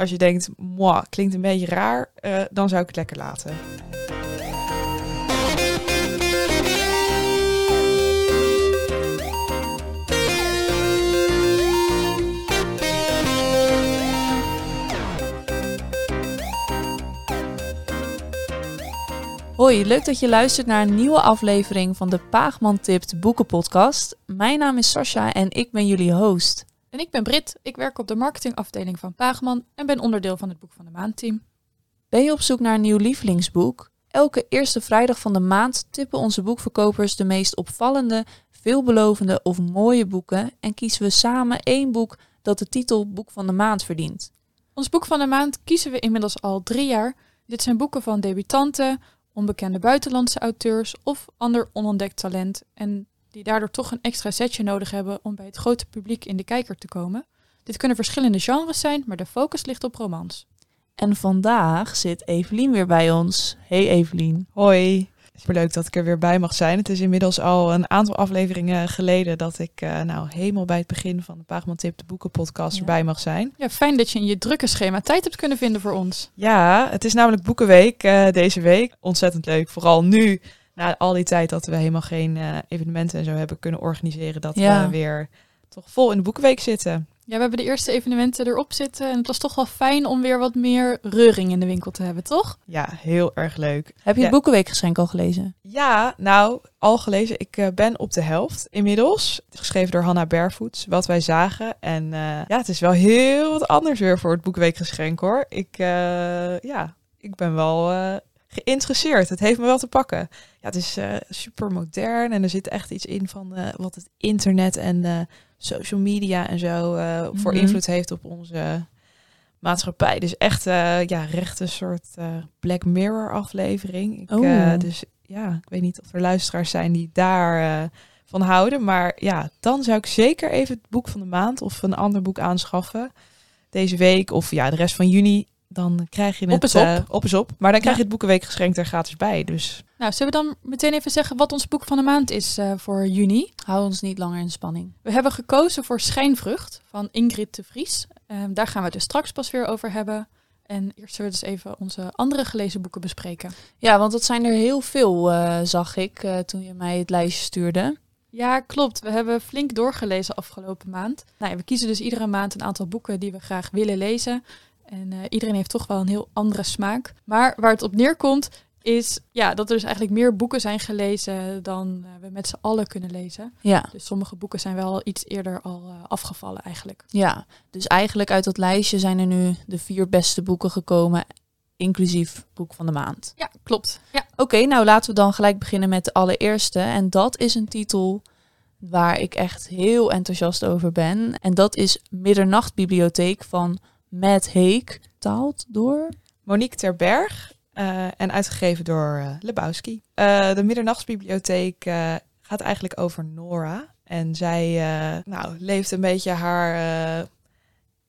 als je denkt, moi, klinkt een beetje raar, eh, dan zou ik het lekker laten. Hoi, leuk dat je luistert naar een nieuwe aflevering van de Paagman Tipt Boekenpodcast. Mijn naam is Sascha en ik ben jullie host. En ik ben Brit. Ik werk op de marketingafdeling van Paagman en ben onderdeel van het Boek van de Maand team. Ben je op zoek naar een nieuw lievelingsboek? Elke eerste vrijdag van de maand tippen onze boekverkopers de meest opvallende, veelbelovende of mooie boeken en kiezen we samen één boek dat de titel Boek van de Maand verdient. Ons Boek van de Maand kiezen we inmiddels al drie jaar. Dit zijn boeken van debutanten, onbekende buitenlandse auteurs of ander onontdekt talent en die daardoor toch een extra setje nodig hebben om bij het grote publiek in de kijker te komen. Dit kunnen verschillende genres zijn, maar de focus ligt op romans. En vandaag zit Evelien weer bij ons. Hey Evelien. Hoi. Superleuk dat ik er weer bij mag zijn. Het is inmiddels al een aantal afleveringen geleden dat ik uh, nou helemaal bij het begin van de Paagman Tip de boekenpodcast Ja. erbij mag zijn. Ja, fijn dat je in je drukke schema tijd hebt kunnen vinden voor ons. Ja, het is namelijk Boekenweek eh, deze week. Ontzettend leuk. Vooral nu, na al die tijd dat we helemaal geen eh, evenementen en zo hebben kunnen organiseren, dat Ja. we weer toch vol in de Boekenweek zitten. Ja, we hebben de eerste evenementen erop zitten en het was toch wel fijn om weer wat meer reuring in de winkel te hebben, toch? Ja, heel erg leuk. Heb je Ja. het Boekenweekgeschenk al gelezen? Ja, nou, al gelezen. Ik eh, ben op de helft inmiddels. Geschreven door Hanna Barefoot, Wat wij zagen. En eh, ja, het is wel heel wat anders weer voor het Boekenweekgeschenk hoor. Ik, ja, ik ben wel geïnteresseerd. Het heeft me wel te pakken. Ja, het is eh, super modern en er zit echt iets in van eh, wat het internet en eh, social media en zo voor Mhm. invloed heeft op onze maatschappij. Dus echt, ja, recht een soort Black Mirror aflevering. Ik, Oh. dus ja, ik weet niet of er luisteraars zijn die daar van houden. Maar ja, dan zou ik zeker even het boek van de maand of een ander boek aanschaffen. Deze week of ja, de rest van juni. Dan krijg je het Op is op. eh, op is op. Maar dan krijg je het boekenweekgeschenk er gratis bij. Dus Nou, zullen we dan meteen even zeggen wat ons Boek van de Maand is eh, voor juni? Hou ons niet langer in spanning. We hebben gekozen voor Schijnvrucht van Ingrid de Vries. Ehm, daar gaan we het dus straks pas weer over hebben. En eerst zullen we dus even onze andere gelezen boeken bespreken. Ja, want dat zijn er heel veel, eh, zag ik eh, toen je mij het lijstje stuurde. Ja, klopt. We hebben flink doorgelezen afgelopen maand. Nou ja, we kiezen dus iedere maand een aantal boeken die we graag willen lezen. En eh, iedereen heeft toch wel een heel andere smaak. Maar waar het op neerkomt is ja, dat er dus eigenlijk meer boeken zijn gelezen dan eh, we met z'n allen kunnen lezen. Ja, Dus sommige boeken zijn wel iets eerder al eh, afgevallen eigenlijk. ja. Dus eigenlijk uit dat lijstje zijn er nu de vier beste boeken gekomen, inclusief boek van de maand. Ja, klopt. Ja. Oké, nou laten we dan gelijk beginnen met de allereerste. En dat is een titel waar ik echt heel enthousiast over ben. En dat is Middernachtbibliotheek van Matt Haig. Taald door... Monique Terberg eh, en uitgegeven door eh, Lebowski. Eh, de Middernachtsbibliotheek gaat eigenlijk over Nora. En zij nou, leeft een beetje haar,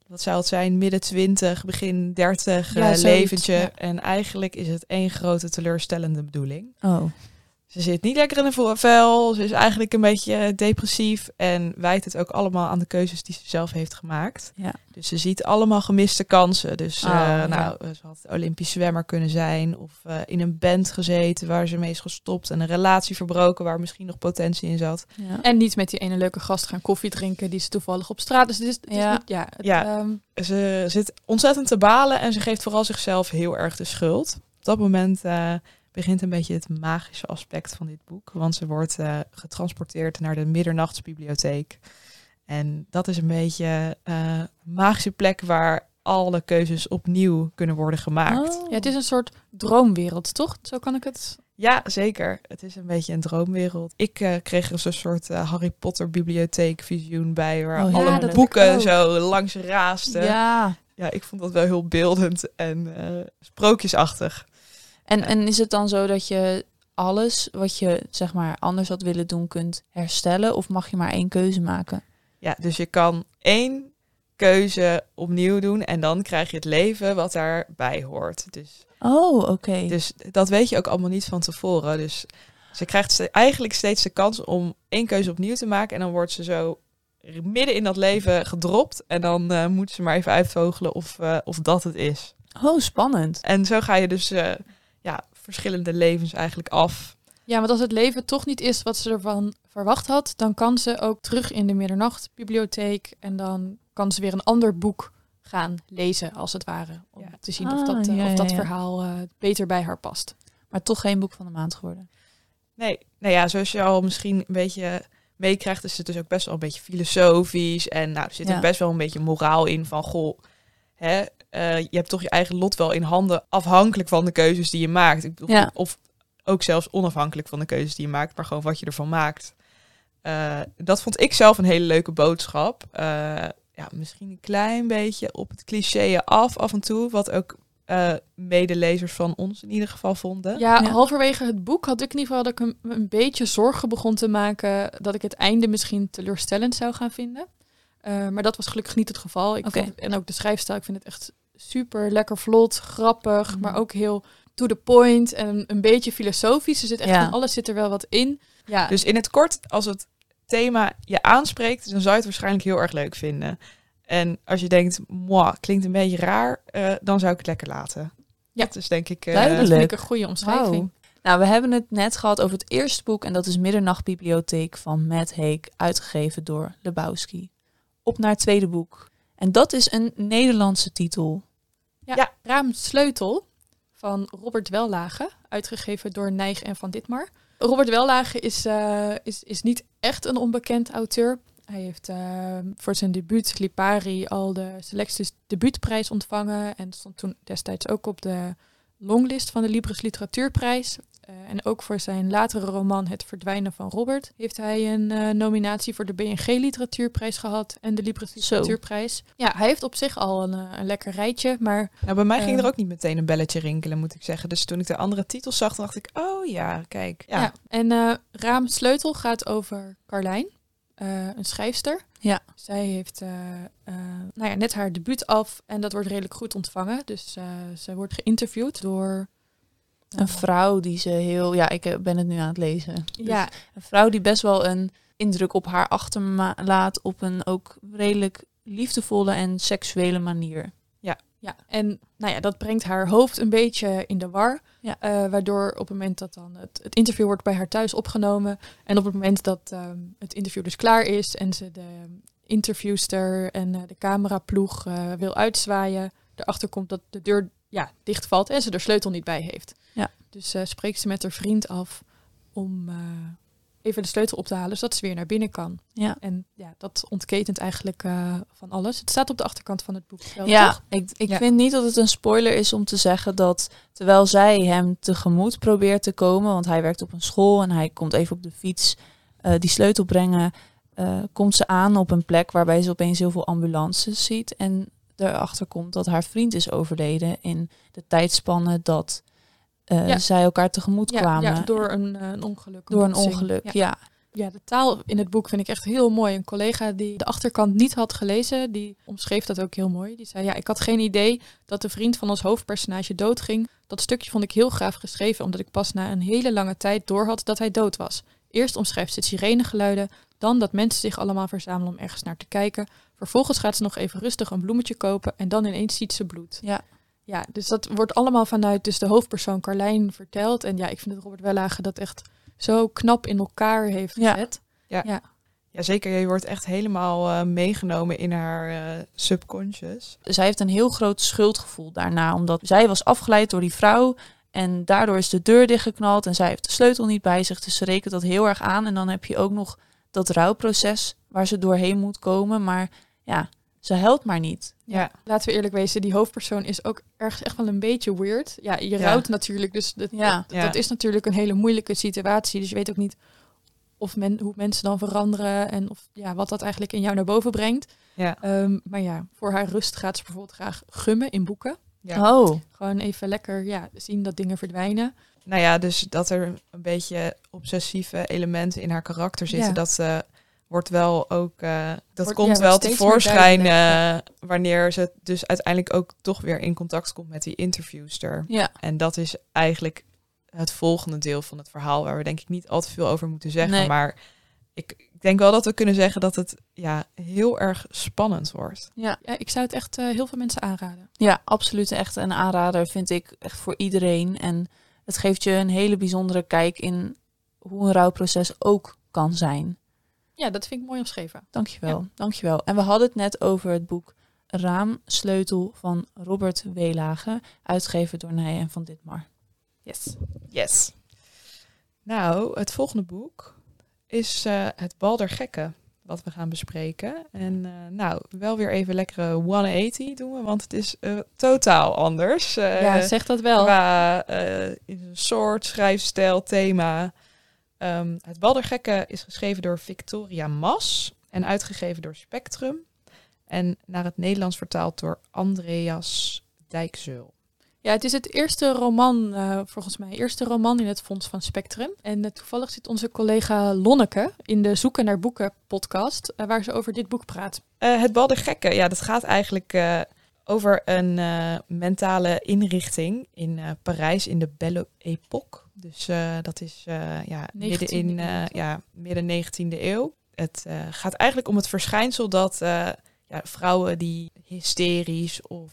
wat zou het zijn, midden twintig, begin dertig Ja, leventje. ja. En eigenlijk is het één grote teleurstellende bedoeling. Oh, Ze zit niet lekker in de vo- vel. Ze is eigenlijk een beetje depressief. En wijt het ook allemaal aan de keuzes die ze zelf heeft gemaakt. ja. Dus ze ziet allemaal gemiste kansen. Dus Oh, eh, ja. nou, ze had Olympisch zwemmer kunnen zijn. Of eh, in een band gezeten waar ze mee is gestopt. En een relatie verbroken waar misschien nog potentie in zat. ja. En niet met die ene leuke gast gaan koffie drinken die ze toevallig op straat. Dus het is, het is Ja. niet- ja, het, Ja. ehm, Ze zit ontzettend te balen en ze geeft vooral zichzelf heel erg de schuld. Op dat moment eh, begint een beetje het magische aspect van dit boek. Want ze wordt eh, getransporteerd naar de middernachtsbibliotheek. En dat is een beetje eh, een magische plek waar alle keuzes opnieuw kunnen worden gemaakt. Oh. ja, het is een soort droomwereld, toch? Zo kan ik het. Ja, zeker. Het is een beetje een droomwereld. Ik eh, kreeg er zo'n soort eh, Harry Potter bibliotheek visioen bij, waar Oh, ja, alle boeken zo langs raasden. Ja. Ja. ik vond dat wel heel beeldend en eh, sprookjesachtig. En, en is het dan zo dat je alles wat je zeg maar anders had willen doen kunt herstellen? Of mag je maar één keuze maken? Ja, dus je kan één keuze opnieuw doen en dan krijg je het leven wat daarbij hoort. Dus, Oh, oké. dus dat weet je ook allemaal niet van tevoren. Dus ze krijgt eigenlijk steeds de kans om één keuze opnieuw te maken en dan wordt ze zo midden in dat leven gedropt. En dan uh, moeten ze maar even uitvogelen of, uh, of dat het is. Oh, spannend. En zo ga je dus uh, ja, verschillende levens eigenlijk af. Ja, want als het leven toch niet is wat ze ervan verwacht had, dan kan ze ook terug in de middernachtbibliotheek en dan kan ze weer een ander boek gaan lezen, als het ware. Om ja. te zien of dat, Ah, ja, of dat ja, ja. verhaal uh, beter bij haar past. Maar toch geen boek van de maand geworden. Nee, nou ja, zoals je al misschien een beetje meekrijgt, is het dus ook best wel een beetje filosofisch. En nou, er zit Ja. ook best wel een beetje moraal in van, goh, hè, uh, je hebt toch je eigen lot wel in handen, afhankelijk van de keuzes die je maakt. Ik bedoel, Ja. Of ook zelfs onafhankelijk van de keuzes die je maakt, maar gewoon wat je ervan maakt. Uh, dat vond ik zelf een hele leuke boodschap. Uh, ja, misschien een klein beetje op het cliché af af en toe, wat ook uh, medelezers van ons in ieder geval vonden. Ja, Ja. halverwege het boek had ik in ieder geval dat ik een, een beetje zorgen begon te maken dat ik het einde misschien teleurstellend zou gaan vinden. Uh, maar dat was gelukkig niet het geval. Ik vond, en ook de schrijfstijl, ik vind het echt super lekker vlot, grappig, Mhm. maar ook heel to the point en een beetje filosofisch. Er zit echt Ja. van alles zit er wel wat in. Ja, Dus in het kort, als het thema je aanspreekt, dan zou je het waarschijnlijk heel erg leuk vinden. En als je denkt, moi, klinkt een beetje raar, uh, dan zou ik het lekker laten. Ja. Dat is denk ik... Uh, Duidelijk. dat vind ik een goede omschrijving. Nou, we hebben het net gehad over het eerste boek en dat is Middernachtbibliotheek van Matt Haig, uitgegeven door Lebowski. Op naar het tweede boek. En dat is een Nederlandse titel. Ja, Ja. Raam Sleutel van Robert Wellage, uitgegeven door Nijg en Van Ditmar. Robert Wellage is, uh, is, is niet echt een onbekend auteur. Hij heeft uh, voor zijn debuut Lipari al de Selectus debuutprijs ontvangen en stond toen destijds ook op de longlist van de Libris Literatuurprijs. En ook voor zijn latere roman Het Verdwijnen van Robert heeft hij een uh, nominatie voor de BNG Literatuurprijs gehad en de Libris Literatuurprijs. Ja, hij heeft op zich al een, uh, een lekker rijtje, maar... Nou, bij mij ging eh, er ook niet meteen een belletje rinkelen, moet ik zeggen. Dus toen ik de andere titels zag, dacht ik, oh ja, kijk. Ja, Ja. En uh, Raam Sleutel gaat over Carlijn, een schrijfster. Ja. Zij heeft uh, nou ja, net haar debuut af en dat wordt redelijk goed ontvangen. Dus uh, zij wordt geïnterviewd door... Een vrouw die ze heel... Ja, ik eh, ben het nu aan het lezen. Dus ja, Een vrouw die best wel een indruk op haar achterlaat op een ook redelijk liefdevolle en seksuele manier. ja, en nou ja, dat brengt haar hoofd een beetje in de war. Ja. Uh, waardoor op het moment dat dan het, het, interview wordt bij haar thuis opgenomen. En op het moment dat um, het interview dus klaar is en ze de interviewster en uh, de cameraploeg uh, wil uitzwaaien. Erachter komt dat de deur ja, dichtvalt en ze er sleutel niet bij heeft. Dus uh, spreekt ze met haar vriend af om uh, even de sleutel op te halen, zodat ze weer naar binnen kan. Ja. En ja, dat ontketent eigenlijk uh, van alles. Het staat op de achterkant van het boek. Wel, ja, toch? ik, ik Ja. vind niet dat het een spoiler is om te zeggen dat terwijl zij hem tegemoet probeert te komen, want hij werkt op een school en hij komt even op de fiets uh, die sleutel brengen, uh, komt ze aan op een plek waarbij ze opeens heel veel ambulances ziet en erachter komt dat haar vriend is overleden in de tijdspanne dat uh, Ja. zij elkaar tegemoet Ja, kwamen. ja, door een, eh, een ongeluk. Door een ongeluk, Ja. ja. De taal in het boek vind ik echt heel mooi. Een collega die de achterkant niet had gelezen, die omschreef dat ook heel mooi. Die zei, ja, ik had geen idee dat de vriend van ons hoofdpersonage doodging. Dat stukje vond ik heel gaaf geschreven, omdat ik pas na een hele lange tijd doorhad dat hij dood was. Eerst omschrijft ze het sirenegeluiden, dan dat mensen zich allemaal verzamelen om ergens naar te kijken. Vervolgens gaat ze nog even rustig een bloemetje kopen en dan ineens ziet ze bloed. Ja. Ja, dus dat wordt allemaal vanuit dus de hoofdpersoon Carlijn verteld. En ja, ik vind dat Robert Wellage dat echt zo knap in elkaar heeft Ja. gezet. ja zeker. Je wordt echt helemaal uh, meegenomen in haar uh, subconscious. zij heeft een heel groot schuldgevoel daarna, omdat zij was afgeleid door die vrouw en daardoor is de deur dichtgeknald en zij heeft de sleutel niet bij zich, dus ze rekent dat heel erg aan. En dan heb je ook nog dat rouwproces waar ze doorheen moet komen, maar ja, ze helpt maar niet. Ja. Laten we eerlijk wezen, die hoofdpersoon is ook ergens echt wel een beetje weird. Ja, je Ja. rouwt natuurlijk, dus dat, Ja. dat, Ja. dat is natuurlijk een hele moeilijke situatie. Dus je weet ook niet of men, hoe mensen dan veranderen en of, ja, wat dat eigenlijk in jou naar boven brengt. Ja. Ehm, maar ja, voor haar rust gaat ze bijvoorbeeld graag gummen in boeken. Ja. Oh, Gewoon even lekker ja, zien dat dingen verdwijnen. Nou ja, dus dat er een beetje obsessieve elementen in haar karakter zitten, Ja. dat uh, wordt wel ook, uh, dat Wordt- komt ja, wel tevoorschijn uh, wanneer ze dus uiteindelijk ook toch weer in contact komt met die interviewster. ja. En dat is eigenlijk het volgende deel van het verhaal, waar we denk ik niet al te veel over moeten zeggen. Nee. Maar ik ik denk wel dat we kunnen zeggen dat het ja, heel erg spannend wordt. Ja, Ja, ik zou het echt eh, heel veel mensen aanraden. ja, absoluut echt een aanrader vind ik echt voor iedereen. En het geeft je een hele bijzondere kijk in hoe een rouwproces ook kan zijn. Ja, dat vind ik mooi omschreven. Dankjewel, dankjewel. En we hadden het net over het boek Raamsleutel van Robert Weelage, uitgegeven door Nij en van Ditmar. Yes. Yes. Nou, het volgende boek is eh, Het Bal der Gekken, wat we gaan bespreken. En eh, nou, wel weer even lekkere 180 doen we, want het is eh, totaal anders. eh, ja, zeg dat wel. Qua eh, in een soort, schrijfstijl, thema. Ehm, het Bal der Gekken is geschreven door Victoria Mas en uitgegeven door Spectrum. En naar het Nederlands vertaald door Andreas Dijkzeul. Ja, het is het eerste roman, eh, volgens mij, eerste roman in het Fonds van Spectrum. En eh, toevallig zit onze collega Lonneke in de Zoeken naar Boeken podcast, eh, waar ze over dit boek praat. Het Bal der Gekken, ja, dat gaat eigenlijk over een eh, mentale inrichting in eh, Parijs in de Belle Époque. Dus eh, dat is ja, midden 19e in ja, midden 19e eeuw. Het gaat eigenlijk om het verschijnsel dat ja, vrouwen die hysterisch of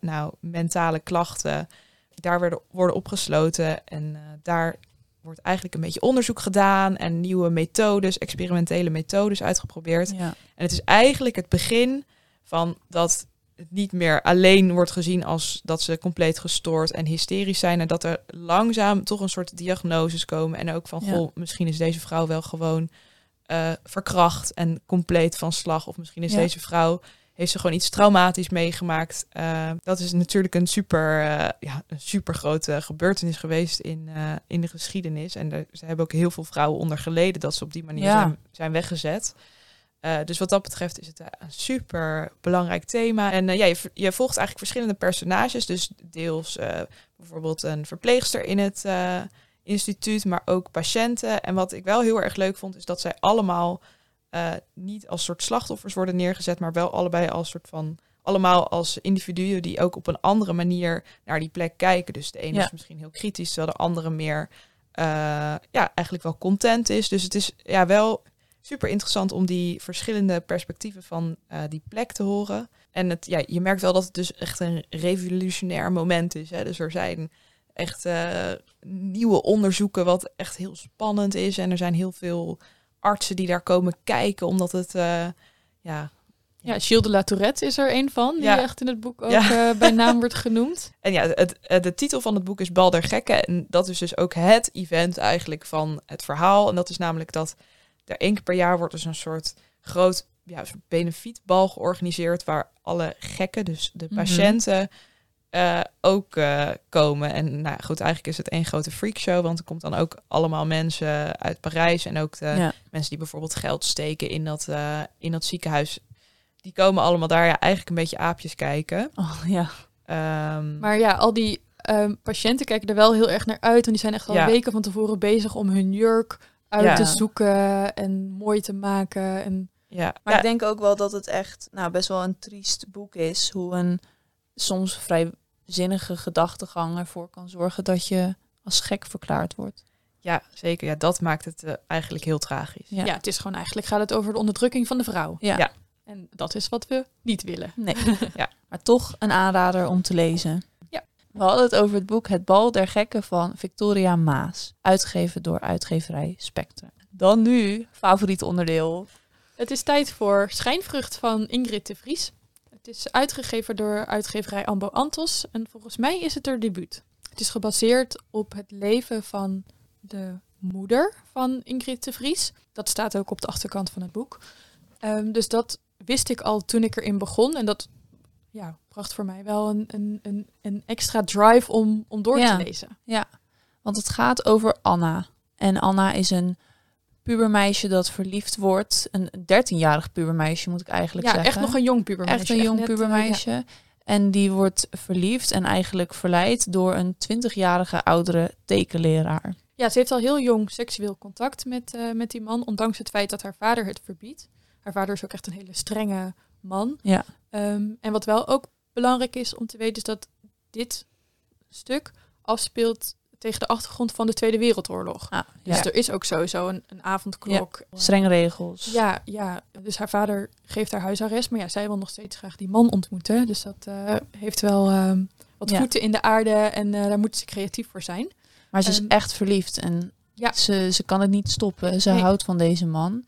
nou, mentale klachten, daar werden, worden opgesloten. En daar wordt eigenlijk een beetje onderzoek gedaan en nieuwe methodes, experimentele methodes uitgeprobeerd. Ja, En het is eigenlijk het begin van dat het niet meer alleen wordt gezien als dat ze compleet gestoord en hysterisch zijn. En dat er langzaam toch een soort diagnoses komen. En ook van, Ja. goh, misschien is deze vrouw wel gewoon eh, verkracht en compleet van slag. Of misschien is Ja. deze vrouw, heeft ze gewoon iets traumatisch meegemaakt. Eh, dat is natuurlijk een super, eh, ja, een super grote gebeurtenis geweest in, in de geschiedenis. En er, ze hebben ook heel veel vrouwen onder geleden dat ze op die manier Ja. zijn, zijn weggezet. Eh, dus wat dat betreft is het eh, een super belangrijk thema. En eh, ja, je, je volgt eigenlijk verschillende personages. Dus deels bijvoorbeeld een verpleegster in het instituut, maar ook patiënten. En wat ik wel heel erg leuk vond, is dat zij allemaal niet als soort slachtoffers worden neergezet, maar wel allebei als soort van allemaal als individuen die ook op een andere manier naar die plek kijken. Dus de ene Ja. is misschien heel kritisch, terwijl de andere meer ja, eigenlijk wel content is. Dus het is ja wel super interessant om die verschillende perspectieven van eh, die plek te horen. En het, ja, je merkt wel dat het dus echt een revolutionair moment is. Hè? Dus er zijn echt eh, nieuwe onderzoeken wat echt heel spannend is. En er zijn heel veel artsen die daar komen kijken, omdat het eh, ja, Ja, Gilles de La Tourette is er een van, die Ja. echt in het boek ook Ja. bij naam wordt genoemd. En ja, het, de titel van het boek is Bal der Gekken. En dat is dus ook het event eigenlijk van het verhaal. En dat is namelijk dat er één keer per jaar wordt dus een soort groot ja, een soort benefietbal georganiseerd... waar alle gekken, dus de Mhm. patiënten, eh, ook eh, komen. En nou goed, eigenlijk is het één grote freakshow... want er komt dan ook allemaal mensen uit Parijs... en ook de ja. mensen die bijvoorbeeld geld steken in dat, eh, in dat ziekenhuis... die komen allemaal daar ja, eigenlijk een beetje aapjes kijken. Oh, ja. Ehm, Maar ja, al die ehm, patiënten kijken er wel heel erg naar uit. En die zijn echt al Ja. weken van tevoren bezig om hun jurk uit Ja. te zoeken en mooi te maken. En ja, Maar ja, ik denk ook wel dat het echt nou, best wel een triest boek is. Hoe een soms vrij zinnige gedachtegang ervoor kan zorgen dat je als gek verklaard wordt. Ja, zeker. Ja, dat maakt het eh, eigenlijk heel tragisch. Ja. ja. het is gewoon eigenlijk gaat het over de onderdrukking van de vrouw. Ja. Ja. En dat is wat we niet willen. Nee. Ja. Maar toch een aanrader om te lezen. We hadden het over het boek Het Bal der Gekken van Victoria Maas. Uitgegeven door uitgeverij Spectre. Dan nu, favoriet onderdeel. Het is tijd voor Schijnvrucht van Ingrid de Vries. Het is uitgegeven door uitgeverij Ambo Antos en volgens mij is het haar debuut. Het is gebaseerd op het leven van de moeder van Ingrid de Vries. Dat staat ook op de achterkant van het boek. Ehm, dus dat wist ik al toen ik erin begon. En dat ja, bracht voor mij wel een, een, een, een extra drive om, om door Ja. te lezen. Want het gaat over Anna. En Anna is een pubermeisje dat verliefd wordt. Een 13-jarig pubermeisje moet ik eigenlijk Ja, zeggen. echt nog een jong pubermeisje. Echt een jong net, eh, pubermeisje. En die wordt verliefd en eigenlijk verleid door een 20-jarige oudere tekenleraar. Ja, ze heeft al heel jong seksueel contact met, eh, met die man, ondanks het feit dat haar vader het verbiedt. Haar vader is ook echt een hele strenge man. Ja. Ehm, en wat wel ook belangrijk is om te weten, is dat dit stuk afspeelt tegen de achtergrond van de Tweede Wereldoorlog. Ah, Dus ja. er is ook sowieso een, een avondklok. Strenge regels. Ja, ja, dus haar vader geeft haar huisarrest. Maar ja, zij wil nog steeds graag die man ontmoeten. Dus dat eh, heeft wel ehm, wat Ja. voeten in de aarde. En eh, daar moeten ze creatief voor zijn. Maar ze is Ehm, echt verliefd en ja. ze, ze kan het niet stoppen. Ze Nee. houdt van deze man.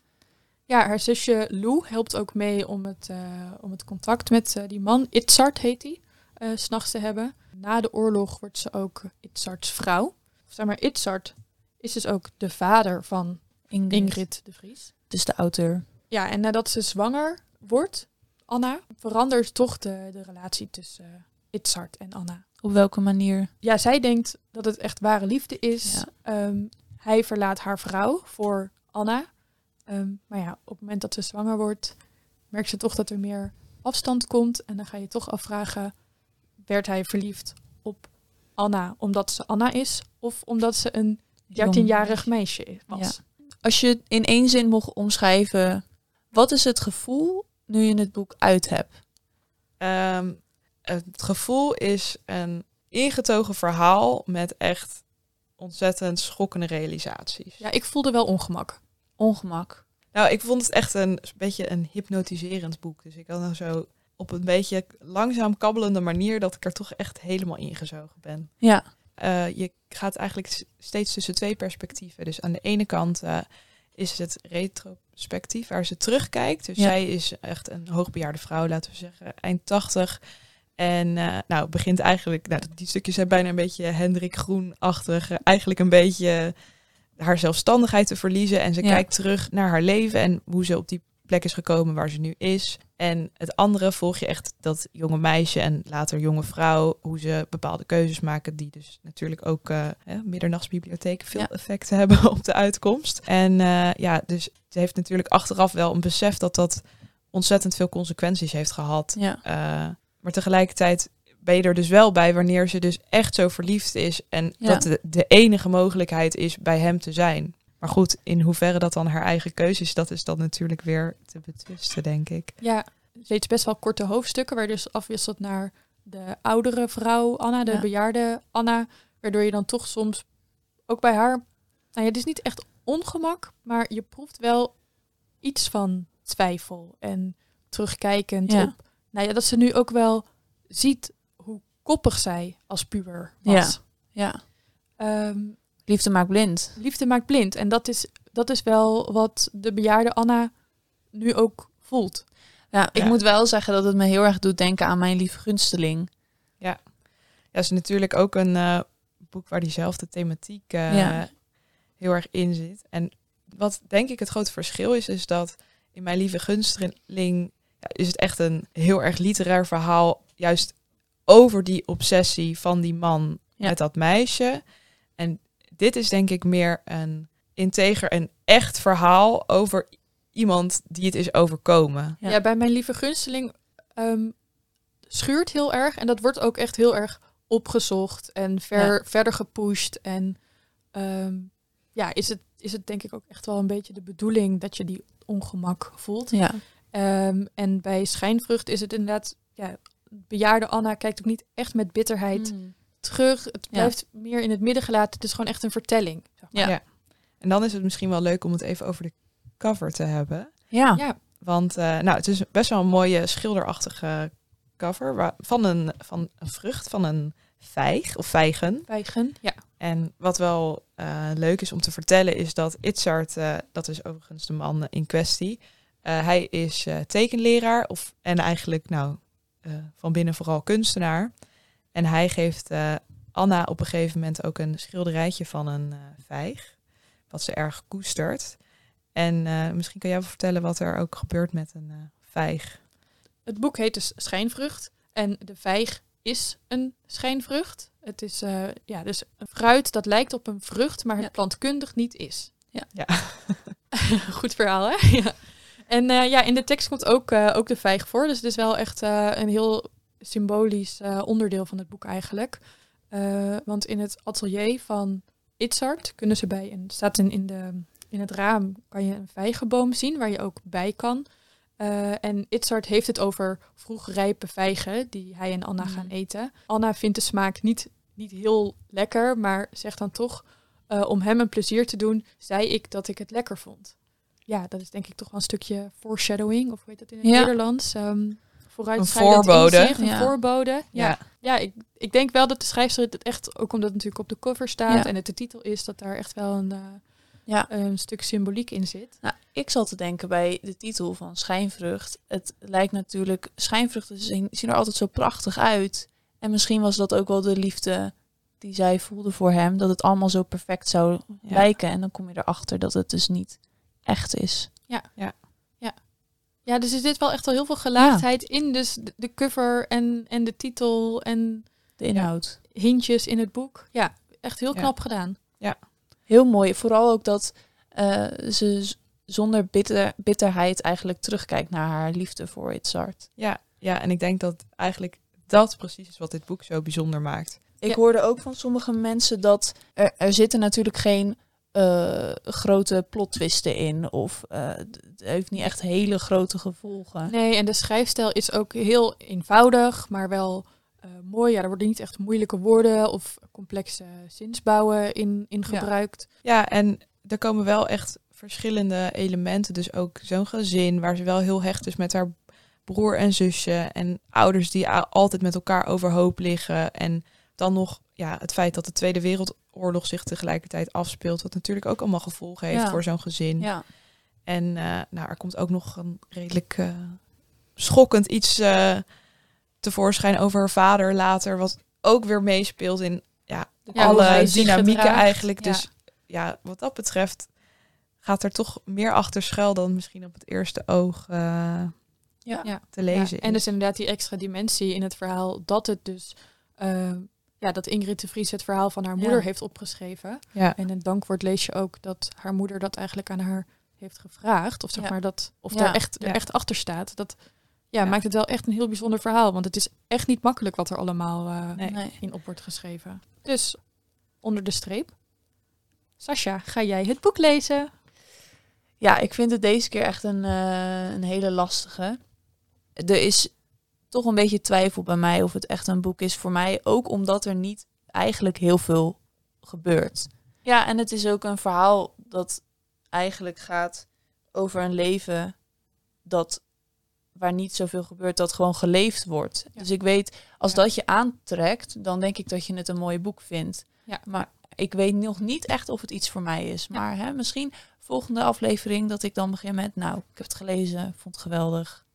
Ja, haar zusje Lou helpt ook mee om het, eh, om het contact met eh, die man, Itzart heet hij, eh, s s'nachts te hebben. Na de oorlog wordt ze ook Itzarts vrouw. Of zeg maar, Itzart is dus ook de vader van Ingrid. Ingrid de Vries. Dus de auteur. Ja, en nadat ze zwanger wordt, Anna, verandert toch de, de relatie tussen Itzart en Anna. Op welke manier? Ja, zij denkt dat het echt ware liefde is. Ja. Ehm, hij verlaat haar vrouw voor Anna. Ehm, maar ja, op het moment dat ze zwanger wordt, merkt ze toch dat er meer afstand komt. En dan ga je toch afvragen, werd hij verliefd op Anna omdat ze Anna is? Of omdat ze een 13-jarig meisje was? Als je in één zin mocht omschrijven, wat is het gevoel nu je het boek uit hebt? Ehm, het gevoel is een ingetogen verhaal met echt ontzettend schokkende realisaties. Ja, ik voelde wel ongemak. Ongemak. Nou, ik vond het echt een beetje een hypnotiserend boek. Dus ik had nou zo op een beetje langzaam kabbelende manier dat ik er toch echt helemaal ingezogen ben. Ja. Uh, je gaat eigenlijk steeds tussen twee perspectieven. Dus aan de ene kant uh, is het retrospectief waar ze terugkijkt. Dus Ja. zij is echt een hoogbejaarde vrouw, laten we zeggen, eind 80. En uh, nou, begint eigenlijk, nou, die stukjes zijn bijna een beetje Hendrik Groen-achtig. eigenlijk een beetje haar zelfstandigheid te verliezen. En ze Ja. kijkt terug naar haar leven en hoe ze op die plek is gekomen waar ze nu is. En het andere volg je echt dat jonge meisje en later jonge vrouw, hoe ze bepaalde keuzes maken, die dus natuurlijk ook uh, middernachtsbibliotheken veel Ja. effecten hebben op de uitkomst. En uh, ja, dus ze heeft natuurlijk achteraf wel een besef dat dat ontzettend veel consequenties heeft gehad. Ja. Uh, maar tegelijkertijd ben je er dus wel bij wanneer ze dus echt zo verliefd is en Ja. dat de, de enige mogelijkheid is bij hem te zijn. Maar goed, in hoeverre dat dan haar eigen keuze is, dat is dan natuurlijk weer te betwisten, denk ik. Ja, steeds best wel korte hoofdstukken, waar je dus afwisselt naar de oudere vrouw Anna, de Ja. bejaarde Anna, waardoor je dan toch soms ook bij haar, nou ja, het is niet echt ongemak, maar je proeft wel iets van twijfel en terugkijkend Ja. op, nou ja, dat ze nu ook wel ziet koppig zij als puber was. Ja. Ehm, Liefde maakt blind. liefde maakt blind. En dat is, dat is wel wat de bejaarde Anna nu ook voelt. Ja, ik Ja. moet wel zeggen dat het me heel erg doet denken aan mijn lieve gunsteling. Ja, is natuurlijk ook een eh, boek waar diezelfde thematiek eh, Ja. heel erg in zit. En wat denk ik het grote verschil is, is dat in Mijn Lieve Gunsteling ja, is het echt een heel erg literair verhaal, juist over die obsessie van die man Ja. met dat meisje. En dit is denk ik meer een integer en echt verhaal over iemand die het is overkomen. Ja. Ja, bij mijn lieve gunsteling ehm, schuurt heel erg. En dat wordt ook echt heel erg opgezocht en ver, Ja. verder gepusht. En ehm, ja, is het, is het denk ik ook echt wel een beetje de bedoeling dat je die ongemak voelt. Ja. Ehm, en bij schijnvrucht is het inderdaad, ja, bejaarde Anna kijkt ook niet echt met bitterheid Mm. terug. Het blijft meer in het midden gelaten. Het is gewoon echt een vertelling. zeg maar. Ja. Ja. En dan is het misschien wel leuk om het even over de cover te hebben. Ja. ja. Want eh, nou, het is best wel een mooie schilderachtige cover van een, van een vrucht, van een vijg of vijgen. Vijgen, ja. En wat wel eh, leuk is om te vertellen is dat Itzard, eh, dat is overigens de man in kwestie, eh, hij is eh, tekenleraar of, en eigenlijk nou, eh, van binnen vooral kunstenaar. En hij geeft eh, Anna op een gegeven moment ook een schilderijtje van een eh, vijg, wat ze erg koestert. En misschien kan jij wel vertellen wat er ook gebeurt met een vijg. Het boek heet dus Schijnvrucht. En de vijg is een schijnvrucht. Het is ja, dus een fruit dat lijkt op een vrucht, maar het Ja. plantkundig niet is. Ja. Ja. Goed verhaal, hè? ja. En eh, ja, in de tekst komt ook, eh, ook de vijg voor. Dus het is wel echt eh, een heel symbolisch onderdeel van het boek eigenlijk. Want in het atelier van Itzard kunnen ze bij een staat in, in, de, in het raam kan je een vijgenboom zien waar je ook bij kan. En Itzard heeft het over vroeg rijpe vijgen die hij en Anna Mm. gaan eten. Anna vindt de smaak niet, niet heel lekker, maar zegt dan toch, om hem een plezier te doen, zei ik dat ik het lekker vond. Ja, dat is denk ik toch wel een stukje foreshadowing, of hoe heet dat in het Ja. Nederlands? Ehm vooruitschrijdend voorbode. inzicht, een Ja. voorbode. Ja, Ja. ja ik, ik denk wel dat de schrijfster het echt, ook omdat het natuurlijk op de cover staat Ja. en het de titel is, dat daar echt wel een, eh, Ja. een stuk symboliek in zit. Nou, ik zat te denken bij de titel van Schijnvrucht. Het lijkt natuurlijk, schijnvruchten zien, zien er altijd zo prachtig uit. En misschien was dat ook wel de liefde die zij voelde voor hem. Dat het allemaal zo perfect zou Ja. lijken. En dan kom je erachter dat het dus niet echt is. Ja, dus er zit wel echt al heel veel gelaagdheid in. Dus de, de cover en, en de titel en De inhoud. hintjes in het boek. Ja, echt heel Ja. knap gedaan. Heel mooi. Vooral ook dat eh, ze zonder bitter, bitterheid eigenlijk terugkijkt naar haar liefde voor Itzart. Ja, ja, en ik denk dat eigenlijk dat precies is wat dit boek zo bijzonder maakt. Ik Ja. hoorde ook van sommige mensen dat er, er zitten natuurlijk geen eh, grote plotwisten in. Of eh, het heeft niet echt hele grote gevolgen. Nee, en de schrijfstijl is ook heel eenvoudig, maar wel eh, mooi. Ja, er worden niet echt moeilijke woorden of complexe zinsbouwen in, in Ja. gebruikt. Ja, en er komen wel echt verschillende elementen. Dus ook zo'n gezin waar ze wel heel hecht is met haar broer en zusje. En ouders die altijd met elkaar overhoop liggen. En dan nog ja, het feit dat de Tweede Wereldoorlog zich tegelijkertijd afspeelt. Wat natuurlijk ook allemaal gevolgen heeft Ja. voor zo'n gezin. Ja. En eh, nou, er komt ook nog een redelijk eh, schokkend iets eh, tevoorschijn over haar vader later. Wat ook weer meespeelt in ja, alle dynamieken eigenlijk. Ja. Dus ja, wat dat betreft gaat er toch meer achter schuil dan misschien op het eerste oog Ja. Te lezen. En dus inderdaad die extra dimensie in het verhaal dat het dus... ja, dat Ingrid de Vries het verhaal van haar moeder Ja. heeft opgeschreven. ja. En in het dankwoord lees je ook dat haar moeder dat eigenlijk aan haar heeft gevraagd. Of zeg Ja. maar dat, of Ja. daar echt, er echt achter staat. Dat ja, Ja. maakt het wel echt een heel bijzonder verhaal. Want het is echt niet makkelijk wat er allemaal eh, Nee. In op wordt geschreven. Dus onder de streep. Sascha, ga jij het boek lezen? Ja, ik vind het deze keer echt een, eh, een hele lastige. Er is toch een beetje twijfel bij mij of het echt een boek is voor mij. Ook omdat er niet eigenlijk heel veel gebeurt. Ja, en het is ook een verhaal dat eigenlijk gaat over een leven dat waar niet zoveel gebeurt, dat gewoon geleefd wordt. Ja. Dus ik weet, als Ja. dat je aantrekt, dan denk ik dat je het een mooi boek vindt. Ja. Maar ik weet nog niet echt of het iets voor mij is. Maar hè, misschien volgende aflevering dat ik dan begin met, nou, ik heb het gelezen, vond het geweldig.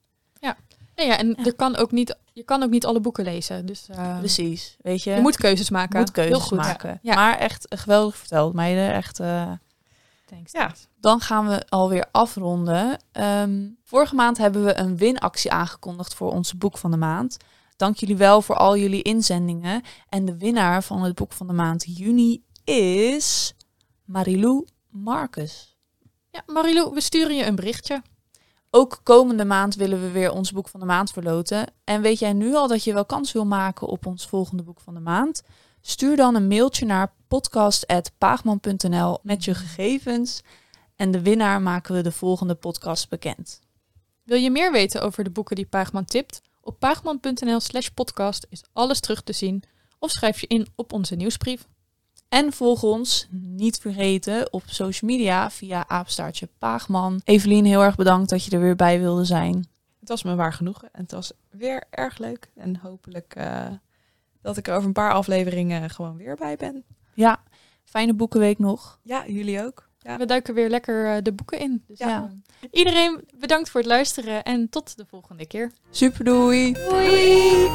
Nee, ja, en Ja. er kan ook niet, je kan ook niet alle boeken lezen. Dus eh, Precies, weet je. je moet keuzes maken. moet keuzes Heel goed. maken. Ja. Maar echt eh, geweldig verteld, meiden. Echt, eh, Thanks, Ja. thanks. Dan gaan we alweer afronden. Ehm, vorige maand hebben we een winactie aangekondigd voor onze boek van de maand. Dank jullie wel voor al jullie inzendingen. En de winnaar van het boek van de maand juni is Marilou Marcus. Ja, Marilou, we sturen je een berichtje. Ook komende maand willen we weer ons boek van de maand verloten. En weet jij nu al dat je wel kans wil maken op ons volgende boek van de maand? Stuur dan een mailtje naar podcast.paagman.nl met je gegevens. En de winnaar maken we de volgende podcast bekend. Wil je meer weten over de boeken die Paagman tipt? Op paagman.nl slash podcast is alles terug te zien. Of schrijf je in op onze nieuwsbrief. En volg ons, niet vergeten, op social media via apenstaartje Paagman. Evelien, heel erg bedankt dat je er weer bij wilde zijn. Het was me waar genoegen en het was weer erg leuk. En hopelijk eh, dat ik er over een paar afleveringen gewoon weer bij ben. Ja, fijne boekenweek nog. Ja, jullie ook. Ja. We duiken weer lekker eh, de boeken in. Dus, Ja. iedereen bedankt voor het luisteren en tot de volgende keer. Super doei! Doei!